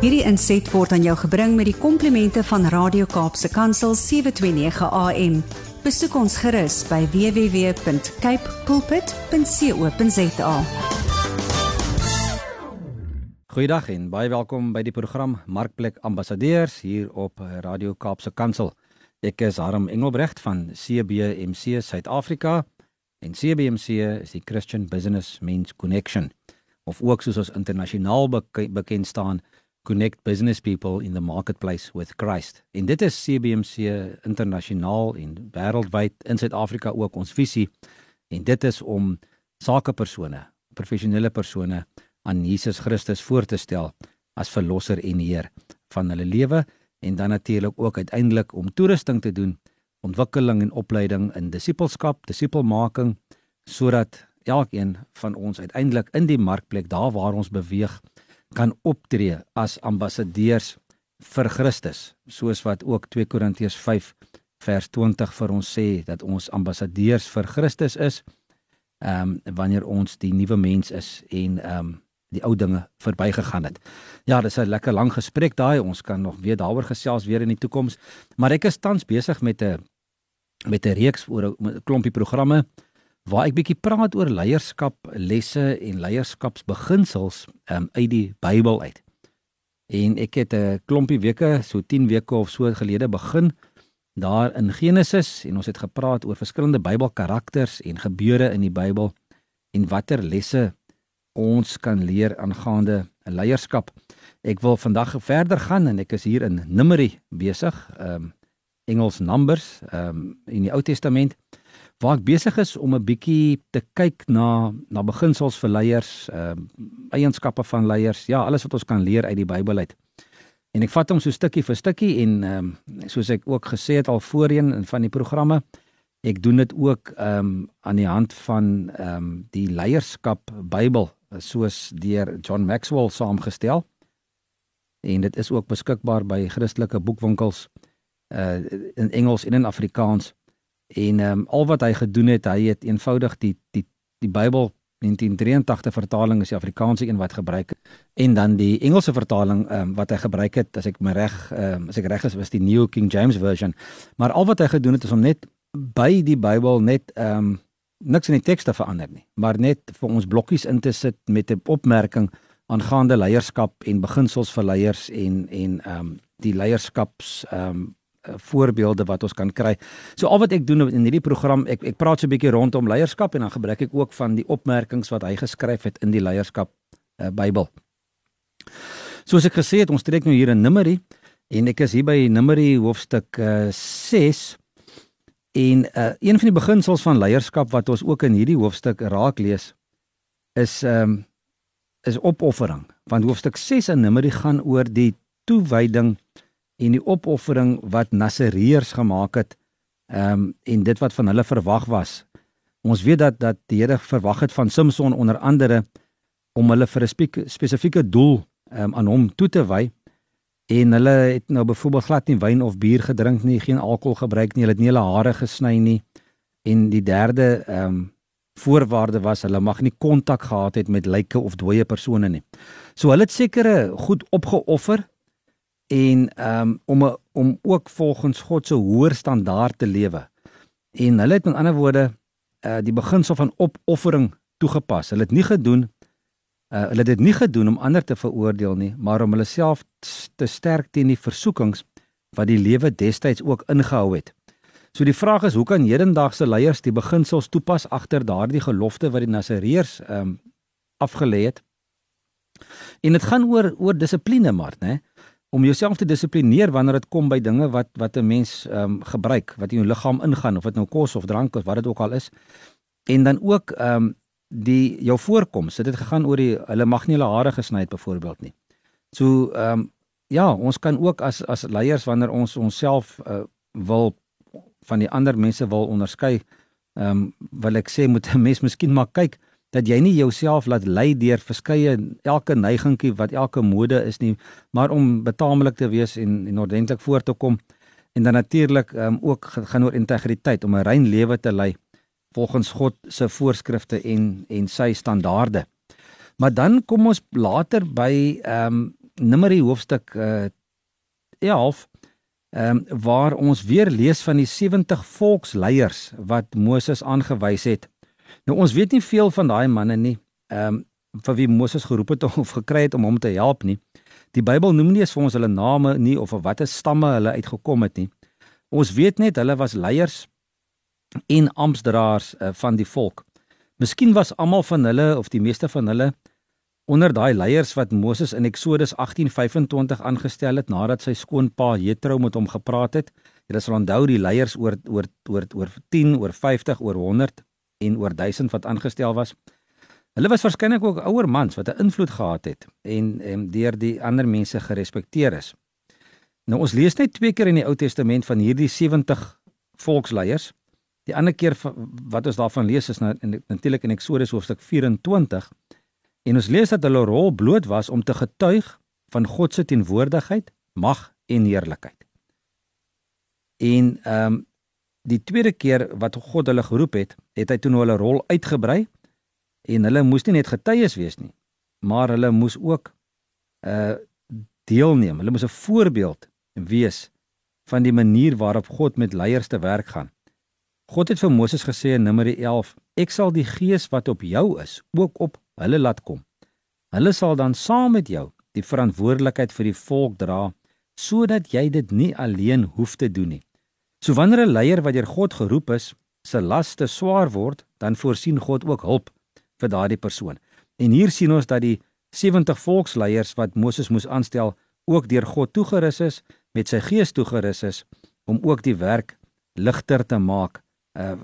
Hierdie inset word aan jou gebring met die komplimente van Radio Kaapse Kansel 729 AM. Besoek ons gerus by www.cape pulpit.co.za. Goeiedag en baie welkom by die program Markplek Ambassadeurs hier op Radio Kaapse Kansel. Ek is Harm Engelbrecht van CBMC Suid-Afrika en CBMC is die Christian Business Men's Connection of ook soos ons internasionaal bekend staan connect business people in the marketplace with Christ. En dit is CBMC internasionaal en wêreldwyd in Suid-Afrika ook ons visie en dit is om sakepersone, professionele persone aan Jesus Christus voor te stel as verlosser en Heer van hulle lewe en dan natuurlik ook uiteindelik om toerusting te doen, ontwikkeling en opleiding in disippelskap, disipelmaking sodat elkeen van ons uiteindelik in die markplek daar waar ons beweeg kan optree as ambassadeurs vir Christus soos wat ook 2 Korintiërs 5 vers 20 vir ons sê dat ons ambassadeurs vir Christus is ehm um, wanneer ons die nuwe mens is en ehm um, die ou dinge verbygegaan het. Ja, dis 'n lekker lang gesprek daai. Ons kan nog weer daaroor gesels weer in die toekoms. Maar ek is tans besig met 'n met 'n reeks oor 'n klompie programme waar ek bietjie praat oor leierskap lesse en leierskapsbeginsels um, uit die Bybel uit. En ek het 'n klompie weke, so 10 weke of so gelede begin daar in Genesis en ons het gepraat oor verskillende Bybelkarakters en gebeure in die Bybel en watter lesse ons kan leer aangaande leierskap. Ek wil vandag verder gaan en ek is hier in Numeri besig, ehm um, Engels Numbers, ehm um, in die Ou Testament waar ek besig is om 'n bietjie te kyk na na beginsels vir leiers, ehm uh, eienskappe van leiers, ja, alles wat ons kan leer uit die Bybel uit. En ek vat hom so stukkie vir stukkie en ehm um, soos ek ook gesê het al voorheen in van die programme, ek doen dit ook ehm um, aan die hand van ehm um, die leierskap Bybel soos deur John Maxwell saamgestel. En dit is ook beskikbaar by Christelike boekwinkels uh in Engels en in Afrikaans. En ehm um, al wat hy gedoen het, hy het eenvoudig die die die Bybel 1983 vertaling is die Afrikaanse een wat gebruik en dan die Engelse vertaling um, wat hy gebruik het as ek my reg um, as ek reg is was die New King James version. Maar al wat hy gedoen het is om net by die Bybel net um, niks in die teks te verander nie, maar net vir ons blokkies in te sit met 'n opmerking aangaande leierskap en beginsels vir leiers en en um, die leierskaps um, voorbeelde wat ons kan kry. So al wat ek doen in hierdie program, ek ek praat so 'n bietjie rondom leierskap en dan gebruik ek ook van die opmerkings wat hy geskryf het in die leierskap uh, Bybel. Soos ek gesê het, ons trek nou hier in Numeri en ek is hier by Numeri hoofstuk uh, 6 en uh, een van die beginsels van leierskap wat ons ook in hierdie hoofstuk raak lees is um, is opoffering. Want hoofstuk 6 in Numeri gaan oor die toewyding en die opoffering wat Nasareërs gemaak het ehm um, en dit wat van hulle verwag was. Ons weet dat dat die Here verwag het van Samson onder andere om hulle vir 'n spesifieke doel um, aan hom toe te wy en hulle het nou byvoorbeeld glad nie wyn of bier gedrink nie, geen alkohol gebruik nie, hulle het nie hulle hare gesny nie. En die derde ehm um, voorwaarde was hulle mag nie kontak gehad het met lyke of dooie persone nie. So hulle het sekere goed opgeoffer en um, om om ook volgens God se hoër standaard te lewe. En hulle het met ander woorde uh, die beginsel van opoffering toegepas. Hulle het nie gedoen uh, hulle het dit nie gedoen om ander te veroordeel nie, maar om hulle self te sterk teen die versoekings wat die lewe destyds ook ingehou het. So die vraag is, hoe kan hedendaagse leiers die beginsels toepas agter daardie gelofte wat die Nasareërs um, afgelê het? En dit gaan oor oor dissipline maar, né? Om jouself te dissiplineer wanneer dit kom by dinge wat wat 'n mens ehm um, gebruik, wat in jou liggaam ingaan of dit nou kos of drank of wat dit ook al is. En dan ook ehm um, die jou voorkoms. Dit het gegaan oor die hulle mag nie hulle hare gesny het byvoorbeeld nie. So ehm um, ja, ons kan ook as as leiers wanneer ons onsself uh, wil van die ander mense wil onderskei, ehm um, wil ek sê moet 'n mens miskien maar kyk dat jy nie jouself laat lei deur verskeie elke neigingkie wat elke mode is nie, maar om betaamlik te wees en en ordentlik voor te kom en dan natuurlik um, ook gaan oor integriteit om 'n rein lewe te lei volgens God se voorskrifte en en sy standaarde. Maar dan kom ons later by ehm um, Numeri hoofstuk uh 11 ehm um, waar ons weer lees van die 70 volksleiers wat Moses aangewys het. Nou ons weet nie veel van daai manne nie. Ehm um, vir wie Moses geroep het of gekry het om hom te help nie. Die Bybel noem nie eens vir ons hulle name nie of of watter stamme hulle uitgekom het nie. Ons weet net hulle was leiers en amptdraers uh, van die volk. Miskien was almal van hulle of die meeste van hulle onder daai leiers wat Moses in Eksodus 18:25 aangestel het nadat sy skoonpa Jethro met hom gepraat het. Jy sal onthou die leiers oor oor oor oor 10, oor 50, oor 100 en oor 1000 wat aangestel was. Hulle was waarskynlik ook ouer mans wat 'n invloed gehad het en en deur die ander mense gerespekteer is. Nou ons lees net twee keer in die Ou Testament van hierdie 70 volksleiers. Die ander keer wat ons daarvan lees is natuurlik in Eksodus hoofstuk 24 En ons lees dat hulle rol bloot was om te getuig van God se teenwoordigheid, mag en heerlikheid. En ehm um, die tweede keer wat God hulle geroep het, het hy toe nou hulle rol uitgebrei en hulle moes nie net getuies wees nie, maar hulle moes ook uh deelneem. Hulle moes 'n voorbeeld wees van die manier waarop God met leiers te werk gaan. God het vir Moses gesê in Numeri 11: Ek sal die gees wat op jou is, ook op hulle laat kom. Hulle sal dan saam met jou die verantwoordelikheid vir die volk dra sodat jy dit nie alleen hoef te doen nie. So wanneer 'n leier wat deur God geroep is, se las te swaar word, dan voorsien God ook hulp vir daardie persoon. En hier sien ons dat die 70 volksleiers wat Moses moes aanstel, ook deur God toegerus is, met sy gees toegerus is om ook die werk ligter te maak uh,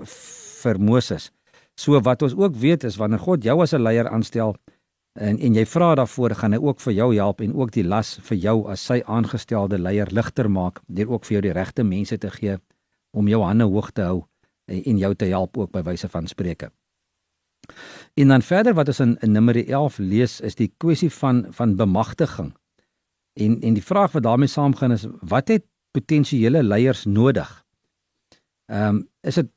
vir Moses. So wat ons ook weet is wanneer God jou as 'n leier aanstel en en jy vra daarvoor, gaan hy ook vir jou help en ook die las vir jou as sy aangestelde leier ligter maak deur ook vir jou die regte mense te gee om jou hande hoog te hou en, en jou te help ook by wyse van spreuke. En dan verder wat ons in, in Numeri 11 lees is die kwessie van van bemagtiging. En en die vraag wat daarmee saamgaan is wat het potensiële leiers nodig? Ehm um, is dit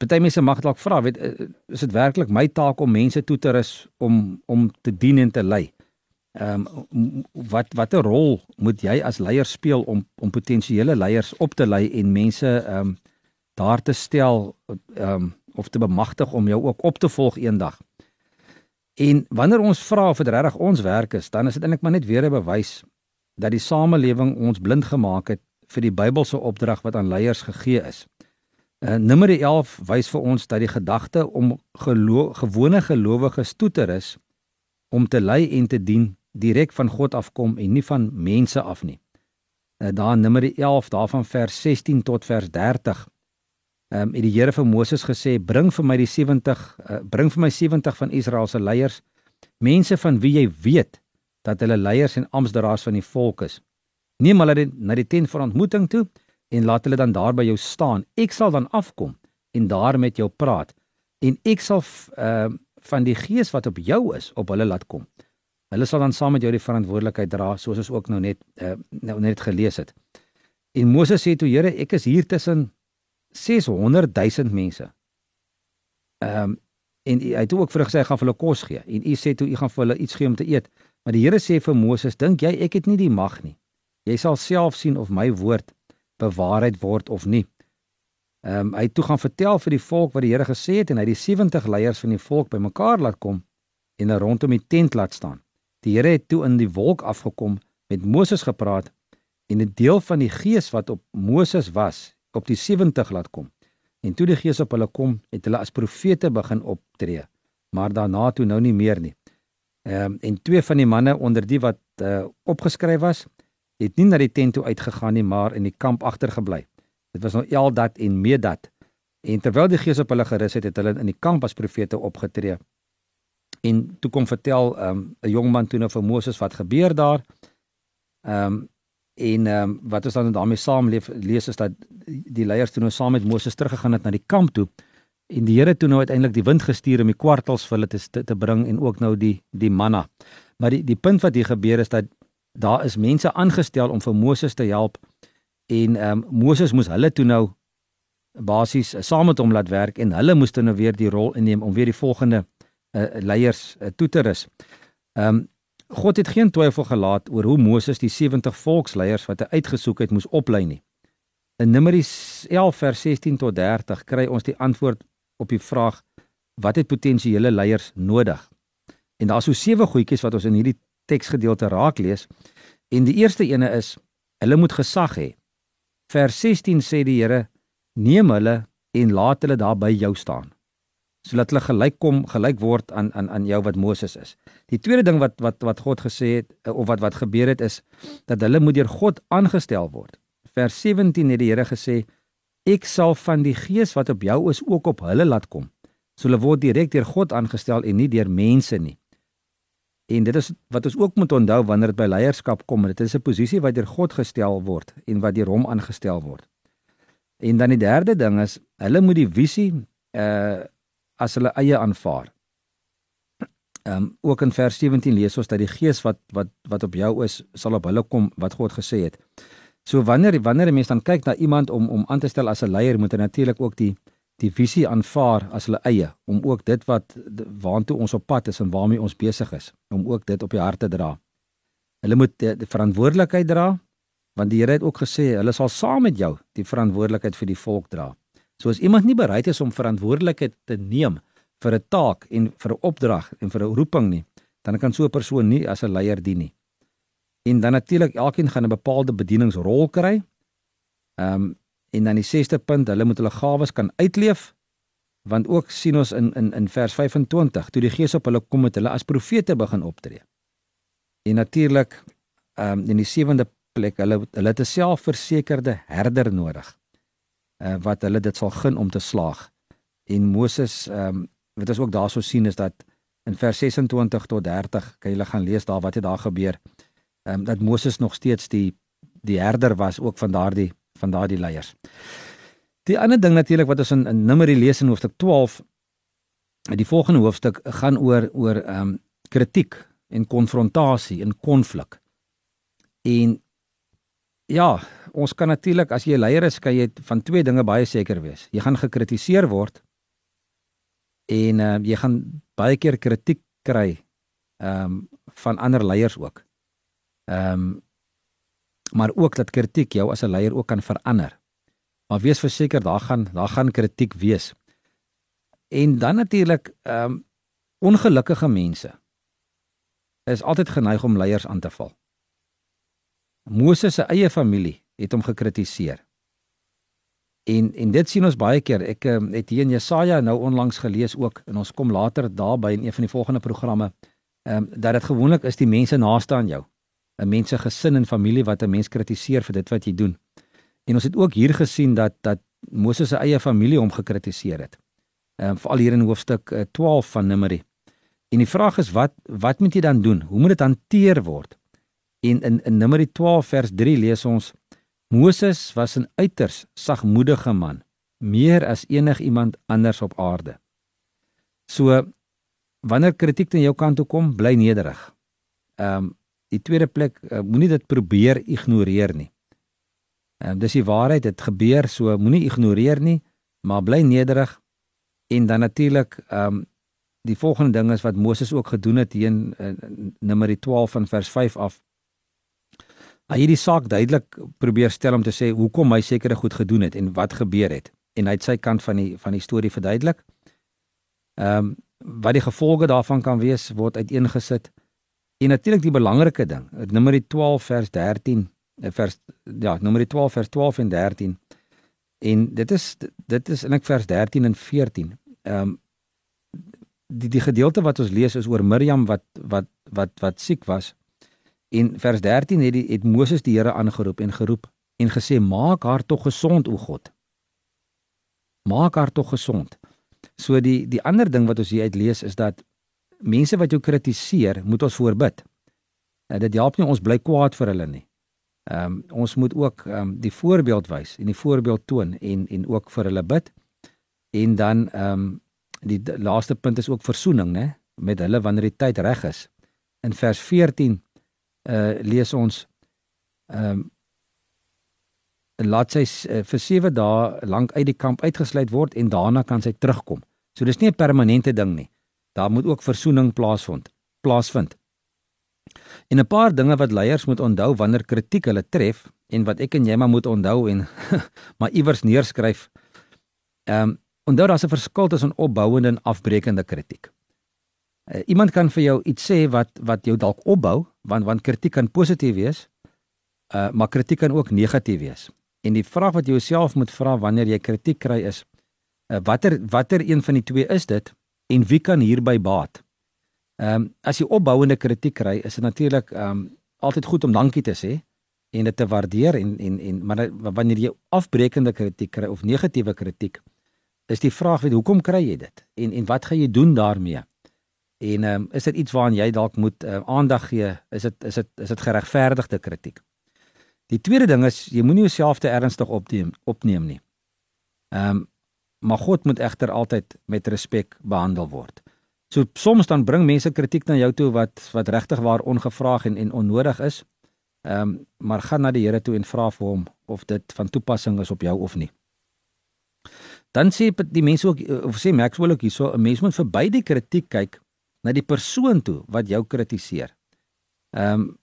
party mense mag dalk vra, weet eh, is dit werklik my taak om mense toe te rus om om te dien en te lei? Ehm um, wat watter rol moet jy as leier speel om om potensiële leiers op te lei en mense ehm um, daar te stel ehm um, of te bemagtig om jou ook op te volg eendag? En wanneer ons vra of dit regtig ons werk is, dan is dit eintlik maar net weer 'n bewys dat die samelewing ons blind gemaak het vir die Bybelse opdrag wat aan leiers gegee is. Uh, Numeri 11 wys vir ons dat die gedagte om gelo gewone gelowiges toe te rus om te lei en te dien direk van God afkom en nie van mense af nie. Uh, daar in Numeri 11 daarvan vers 16 tot vers 30. Ehm um, het die Here vir Moses gesê: "Bring vir my die 70 uh, bring vir my 70 van Israel se leiers, mense van wie jy weet dat hulle leiers en amptdraers van die volk is. Neem hulle na die tent van ontmoeting toe." En laat hulle dan daar by jou staan. Ek sal dan afkom en daar met jou praat en ek sal uh van die gees wat op jou is op hulle laat kom. Hulle sal dan saam met jou die verantwoordelikheid dra soos ons ook nou net uh nou net gelees het. En Moses sê toe Here, ek is hier tussen 600 000 mense. Ehm um, en hy het ook vir gesê hy gaan vir hulle kos gee en u sê toe u gaan vir hulle iets gee om te eet. Maar die Here sê vir Moses, dink jy ek het nie die mag nie. Jy sal self sien of my woord bewaarheid word of nie. Ehm um, hy het toe gaan vertel vir die volk wat die Here gesê het en hy die 70 leiers van die volk bymekaar laat kom en hulle rondom die tent laat staan. Die Here het toe in die wolk afgekom met Moses gepraat en 'n deel van die gees wat op Moses was op die 70 laat kom. En toe die gees op hulle kom, het hulle as profete begin optree, maar daarna toe nou nie meer nie. Ehm um, en twee van die manne onder die wat uh, opgeskryf was, het nie na die tent toe uitgegaan nie, maar in die kamp agtergebly. Dit was nou Eldad en Medad. En terwyl die Gees op hulle gerus het, het hulle in die kamp as profete opgetree. En toe kom vertel ehm, 'n um, jong man toe nou vir Moses wat gebeur daar. Ehm um, en ehm um, wat ons dan daarmee saamleef lees is dat die leiers toe nou saam met Moses teruggegaan het na die kamp toe en die Here toe nou uiteindelik die wind gestuur om die kwartels vir hulle te, te te bring en ook nou die die manna. Maar die die punt wat hier gebeur is dat daar is mense aangestel om vir Moses te help en ehm um, Moses moes hulle toe nou basies uh, saam met hom laat werk en hulle moes dan nou weer die rol inneem om weer die volgende uh, leiers uh, toe te rus. Ehm um, God het geen twyfel gelaat oor hoe Moses die 70 volksleiers wat hy uitgesoek het moes oplei nie. In Numeri 11 vers 16 tot 30 kry ons die antwoord op die vraag wat het potensiële leiers nodig? En daar's so sewe goedjies wat ons in hierdie teksgedeelte raak lees. En die eerste ene is hulle moet gesag hê. Vers 16 sê die Here: "Neem hulle en laat hulle daar by jou staan." sodat hulle gelyk kom gelyk word aan aan aan jou wat Moses is. Die tweede ding wat wat wat God gesê het eh, of wat wat gebeur het is dat hulle moet deur God aangestel word. Vers 17 het die Here gesê ek sal van die gees wat op jou is ook op hulle laat kom. So hulle word direk deur God aangestel en nie deur mense nie. En dit is wat ons ook moet onthou wanneer dit by leierskap kom, dit is 'n posisie wat deur God gestel word en wat deur hom aangestel word. En dan die derde ding is hulle moet die visie uh as hulle eie aanvaar. Um, ook in vers 17 lees ons dat die gees wat wat wat op jou is sal op hulle kom wat God gesê het. So wanneer wanneer 'n mens dan kyk na iemand om om aan te stel as 'n leier moet hy natuurlik ook die die visie aanvaar as hulle eie om ook dit wat waantoe ons op pad is en waarmee ons besig is om ook dit op die hart te dra. Hulle moet die, die verantwoordelikheid dra want die Here het ook gesê hulle sal saam met jou die verantwoordelikheid vir die volk dra. So as iemand nie bereid is om verantwoordelikheid te neem vir 'n taak en vir 'n opdrag en vir 'n roeping nie, dan kan so 'n persoon nie as 'n leier dien nie. En dan natuurlik elkeen gaan 'n bepaalde bedieningsrol kry. Ehm um, en dan die 6ste punt, hulle moet hulle gawes kan uitleef want ook sien ons in in in vers 25 toe die gees op hulle kom het hulle as profete begin optree. En natuurlik ehm um, in die sewende plek hulle hulle het 'n selfversekerde herder nodig uh, wat hulle dit sal gun om te slaag. En Moses ehm um, wat ons ook daarso sien is dat in vers 26 tot 30 kan jy gaan lees daar wat het daar gebeur. Ehm um, dat Moses nog steeds die die herder was ook van daardie van daardie leiers. Die ander ding natuurlik wat ons in, in Numeri lees in hoofstuk 12 die volgende hoofstuk gaan oor oor ehm um, kritiek en konfrontasie en konflik. En ja, ons kan natuurlik as jy 'n leier is, kan jy van twee dinge baie seker wees. Jy gaan gekritiseer word en uh, jy gaan baie keer kritiek kry ehm um, van ander leiers ook. Ehm um, maar ook dat kritiek jou as 'n leier ook kan verander. Maar wees verseker daar gaan daar gaan kritiek wees. En dan natuurlik ehm um, ongelukkige mense is altyd geneig om leiers aan te val. Moses se eie familie het hom gekritiseer. En en dit sien ons baie keer. Ek um, het hier in Jesaja nou onlangs gelees ook en ons kom later daarby in een van die volgende programme ehm um, dat dit gewoonlik is die mense naaste aan jou. 'n Mense gesin en familie wat 'n mens kritiseer vir dit wat jy doen. En ons het ook hier gesien dat dat Moses se eie familie hom gekritiseer het. Ehm um, veral hier in hoofstuk 12 van Numeri. En die vraag is wat wat moet jy dan doen? Hoe moet dit hanteer word? En in in Numeri 12 vers 3 lees ons Moses was 'n uiters sagmoedige man, meer as enig iemand anders op aarde. So wanneer kritiek aan jou kant toe kom, bly nederig. Ehm um, die tweede plek, uh, moenie dit probeer ignoreer nie. Ehm um, dis die waarheid, dit gebeur, so moenie ignoreer nie, maar bly nederig en dan natuurlik ehm um, die volgende ding is wat Moses ook gedoen het hier in, in Numeri 12 van vers 5 af hy het die saak duidelik probeer stel om te sê hoekom hy sekere goed gedoen het en wat gebeur het en hy het sy kant van die van die storie verduidelik. Ehm um, wat die gevolge daarvan kan wees word uiteengesit. En natuurlik die belangrike ding, Numeri 12 vers 13, eh, vers ja, Numeri 12 vers 12 en 13. En dit is dit is in ek vers 13 en 14. Ehm um, die die gedeelte wat ons lees is oor Miriam wat wat wat wat siek was En vers 13 het die het Moses die Here aangeroep en geroep en gesê maak haar tog gesond o God. Maak haar tog gesond. So die die ander ding wat ons hier uit lees is dat mense wat jou kritiseer, moet ons voorbid. Uh, dit help nie ons bly kwaad vir hulle nie. Ehm um, ons moet ook ehm um, die voorbeeld wys en die voorbeeld toon en en ook vir hulle bid. En dan ehm um, die laaste punt is ook versoening, né, met hulle wanneer die tyd reg is. In vers 14 uh lees ons ehm um, laat sy uh, vir 7 dae lank uit die kamp uitgesluit word en daarna kan sy terugkom. So dis nie 'n permanente ding nie. Daar moet ook versoening plaasvind. Plaasvind. En 'n paar dinge wat leiers moet onthou wanneer kritiek hulle tref en wat ek en jy maar moet onthou en maar iewers neerskryf. Ehm um, onthou daar's 'n verskil tussen opbouende en afbreekende kritiek. Uh, iemand kan vir jou iets sê wat wat jou dalk opbou, want want kritiek kan positief wees. Uh maar kritiek kan ook negatief wees. En die vraag wat jy jouself moet vra wanneer jy kritiek kry is uh, watter watter een van die twee is dit en wie kan hierby baat? Ehm um, as jy opbouende kritiek kry, is dit natuurlik ehm um, altyd goed om dankie te sê en dit te waardeer en en en maar wanneer jy afbreekende kritiek kry of negatiewe kritiek, is die vraag weet hoekom kry jy dit? En en wat gaan jy doen daarmee? En ehm um, is dit iets waaraan jy dalk moet uh, aandag gee? Is dit is dit is dit geregverdigde kritiek? Die tweede ding is jy moenie jouself te ernstig opneem opneem nie. Ehm um, maar God moet egter altyd met respek behandel word. So soms dan bring mense kritiek na jou toe wat wat regtig waar ongevraagd en en onnodig is. Ehm um, maar gaan na die Here toe en vra vir hom of dit van toepassing is op jou of nie. Dan sê die mense ook of sê Maxwell ook hierso 'n mens moet verby die kritiek kyk na die persoon toe wat jou kritiseer. Ehm um,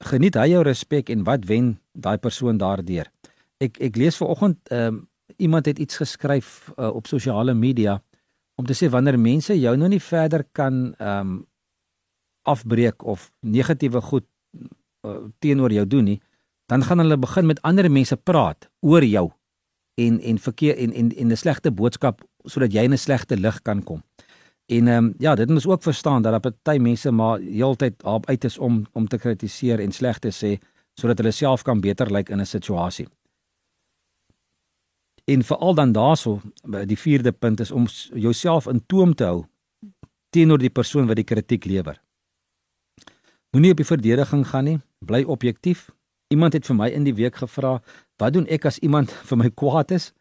geniet hy jou respek en wat wen daai persoon daardeur? Ek ek lees vanoggend ehm um, iemand het iets geskryf uh, op sosiale media om te sê wanneer mense jou nou nie verder kan ehm um, afbreek of negatiewe goed uh, teenoor jou doen nie, dan gaan hulle begin met ander mense praat oor jou en en verkeer en en en 'n slegte boodskap sodat jy in 'n slegte lig kan kom. En ehm um, ja, dit moet ook verstaan dat daar party mense maar heeltyd op uit is om om te kritiseer en sleg te sê sodat hulle self kan beter lyk like in 'n situasie. En veral dan daarso, die vierde punt is om jouself in toom te hou teenoor die persoon wat die kritiek lewer. Moenie op die verdediging gaan nie, bly objektief. Iemand het vir my in die week gevra, "Wat doen ek as iemand vir my kwaad is?"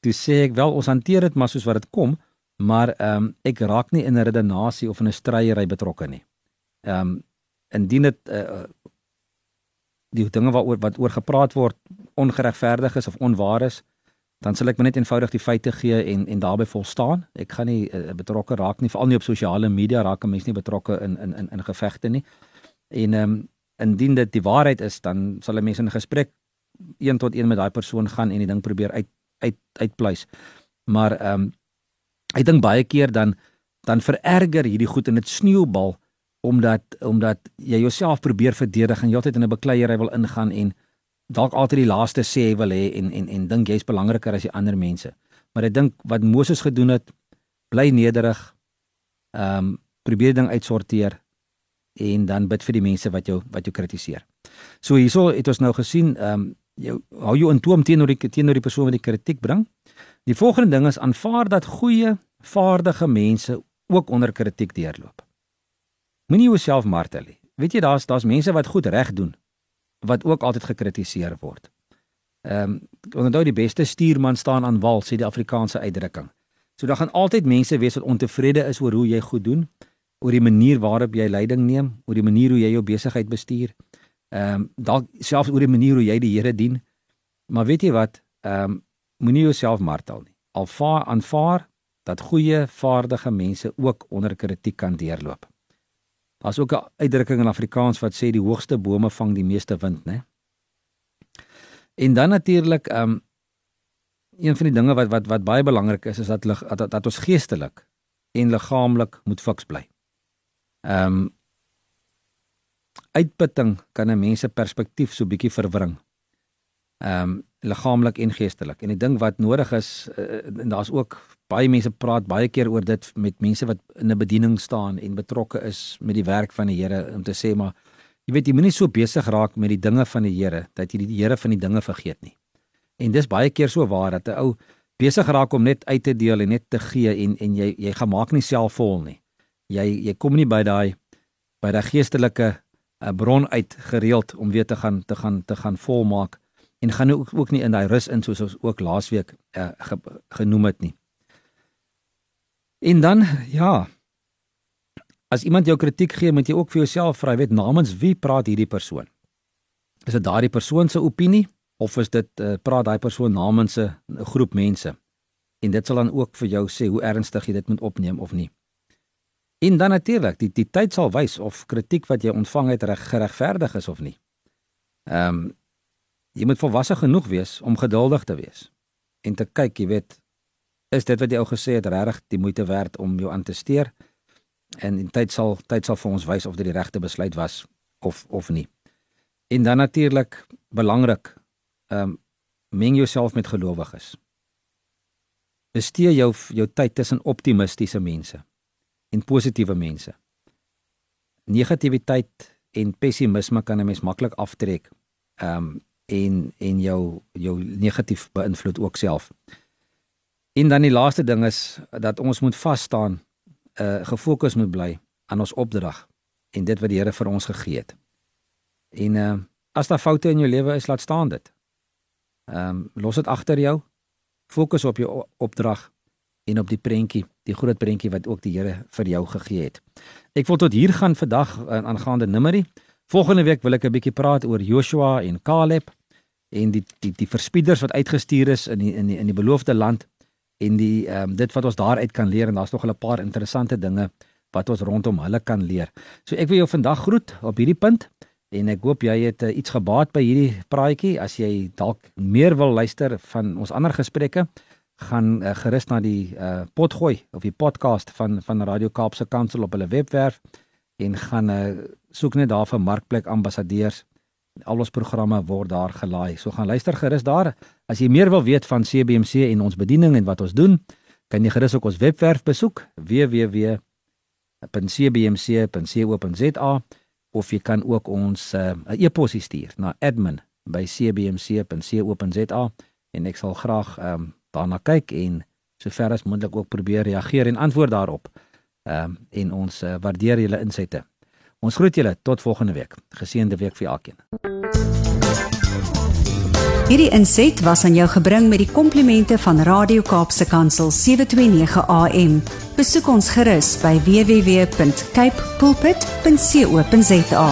Toe sê ek, "Wel, ons hanteer dit maar soos wat dit kom, maar ehm um, ek raak nie in 'n redenasie of in 'n stryery betrokke nie." Ehm um, indien dit uh, die dinge waaroor wat oor gepraat word ongeregverdig is of onwaar is, dan sal ek net eenvoudig die feite gee en en daarbey volstaan. Ek gaan nie uh, betrokke raak nie, veral nie op sosiale media raak 'n mens nie betrokke in in in in gevegte nie. En ehm um, indien dit die waarheid is, dan sal 'n mens in gesprek een tot een met daai persoon gaan en die ding probeer uit uit uitpleis. Maar ehm um, ek dink baie keer dan dan vererger hierdie goed in dit sneeubal omdat omdat jy jouself probeer verdedig en jy altyd in 'n bekleierery wil ingaan en dalk altyd die laaste sê wil hê en en en dink jy's belangriker as die ander mense. Maar ek dink wat Moses gedoen het, bly nederig. Ehm um, probeer ding uitsorteer en dan bid vir die mense wat jou wat jou kritiseer. So hierso het ons nou gesien ehm um, jou hou jou in toom teenoor die teenoor die persoon wat die kritiek bring. Die volgende ding is aanvaar dat goeie, vaardige mense ook onder kritiek deurloop. Moenie jouself martel nie. Weet jy daar's daar's mense wat goed reg doen wat ook altyd gekritiseer word. Ehm um, onthou die beste stuurman staan aan wal sê die Afrikaanse uitdrukking. So daar gaan altyd mense wees wat ontevrede is oor hoe jy goed doen, oor die manier waarop jy leiding neem, oor die manier hoe jy jou besigheid bestuur. Ehm um, dalk selfs oor die manier hoe jy die Here dien. Maar weet jy wat? Ehm um, moenie jouself martel nie. Alvaar aanvaar dat goeie, vaardige mense ook onder kritiek kan deurloop. Daar's ook 'n uitdrukking in Afrikaans wat sê die hoogste bome vang die meeste wind, né? En dan natuurlik, ehm um, een van die dinge wat wat wat baie belangrik is, is dat dat, dat ons geestelik en liggaamlik moet fiks bly. Ehm um, uitputting kan 'n mens se perspektief so bietjie verwring. Ehm um, liggaamlik en geestelik. En die ding wat nodig is uh, en daar's ook baie mense praat baie keer oor dit met mense wat in 'n bediening staan en betrokke is met die werk van die Here om te sê maar jy weet jy moenie so besig raak met die dinge van die Here dat jy die Here van die dinge vergeet nie. En dis baie keer so waar dat 'n ou besig raak om net uit te deel en net te gee en en jy jy gemaak nie self vol nie. Jy jy kom nie by daai by daai geestelike uh, bron uit gereeld om weer te gaan te gaan te gaan volmaak en gaan ook ook nie in daai rus in soos ons ook laasweek uh, ge, genoem het nie. En dan ja, as iemand jou kritiek gee, moet jy ook vir jouself vra, weet namens wie praat hierdie persoon? Is dit daardie persoon se opinie of is dit uh, praat daai persoon namens 'n groep mense? En dit sal dan ook vir jou sê hoe ernstig jy dit moet opneem of nie. En dan natuurlik, die die tyd sal wys of kritiek wat jy ontvang het reg geregverdig is of nie. Ehm um, jy moet volwasse genoeg wees om geduldig te wees en te kyk, jy weet, is dit wat jy ou gesê het regtig die moeite werd om jou aan te steur? En in tyd sal tyd sal vir ons wys of dit die regte besluit was of of nie. En dan natuurlik belangrik, ehm um, meng jouself met gelowiges. Bestee jou jou tyd tussen optimistiese mense en positiewe mense. Negativiteit en pessimisme kan 'n mens maklik aftrek. Ehm um, en en jou jou negatief beïnvloed ook self. En dan die laaste ding is dat ons moet vas staan, uh gefokus moet bly aan ons opdrag en dit wat die Here vir ons gegee het. En uh as daar foute in jou lewe is, laat staan dit. Ehm um, los dit agter jou. Fokus op jou opdrag en op die prentjie, die groot prentjie wat ook die Here vir jou gegee het. Ek wil tot hier gaan vandag uh, aangaande Numeri. Volgende week wil ek 'n bietjie praat oor Joshua en Caleb en die die die verspieders wat uitgestuur is in die in die in die beloofde land en die ehm um, dit wat ons daaruit kan leer en daar's nog 'n paar interessante dinge wat ons rondom hulle kan leer. So ek wil jou vandag groet op hierdie punt en ek hoop jy het uh, iets gebaat by hierdie praatjie. As jy dalk meer wil luister van ons ander gesprekke, gaan uh, gerus na die uh, potgooi of die podcast van van Radio Kaapse Kansel op hulle webwerf en gaan uh, soek net daar vir markplek ambassadeurs. Al ons programme word daar gelaai. So gaan luister gerus daar. As jy meer wil weet van CBMC en ons bediening en wat ons doen, kan jy gerus ook ons webwerf besoek www.cbmc.co.za of jy kan ook ons 'n uh, e-pos stuur na admin@cbmc.co.za en ek sal graag um, daarna kyk en sover as moontlik ook probeer reageer en antwoord daarop. Ehm um, en ons uh, waardeer julle insette. Ons groet julle tot volgende week. Geseënde week vir elkeen. Hierdie inset was aan jou gebring met die komplimente van Radio Kaapse Kansel 729 AM. Besoek ons gerus by www.cape pulpit.co.za.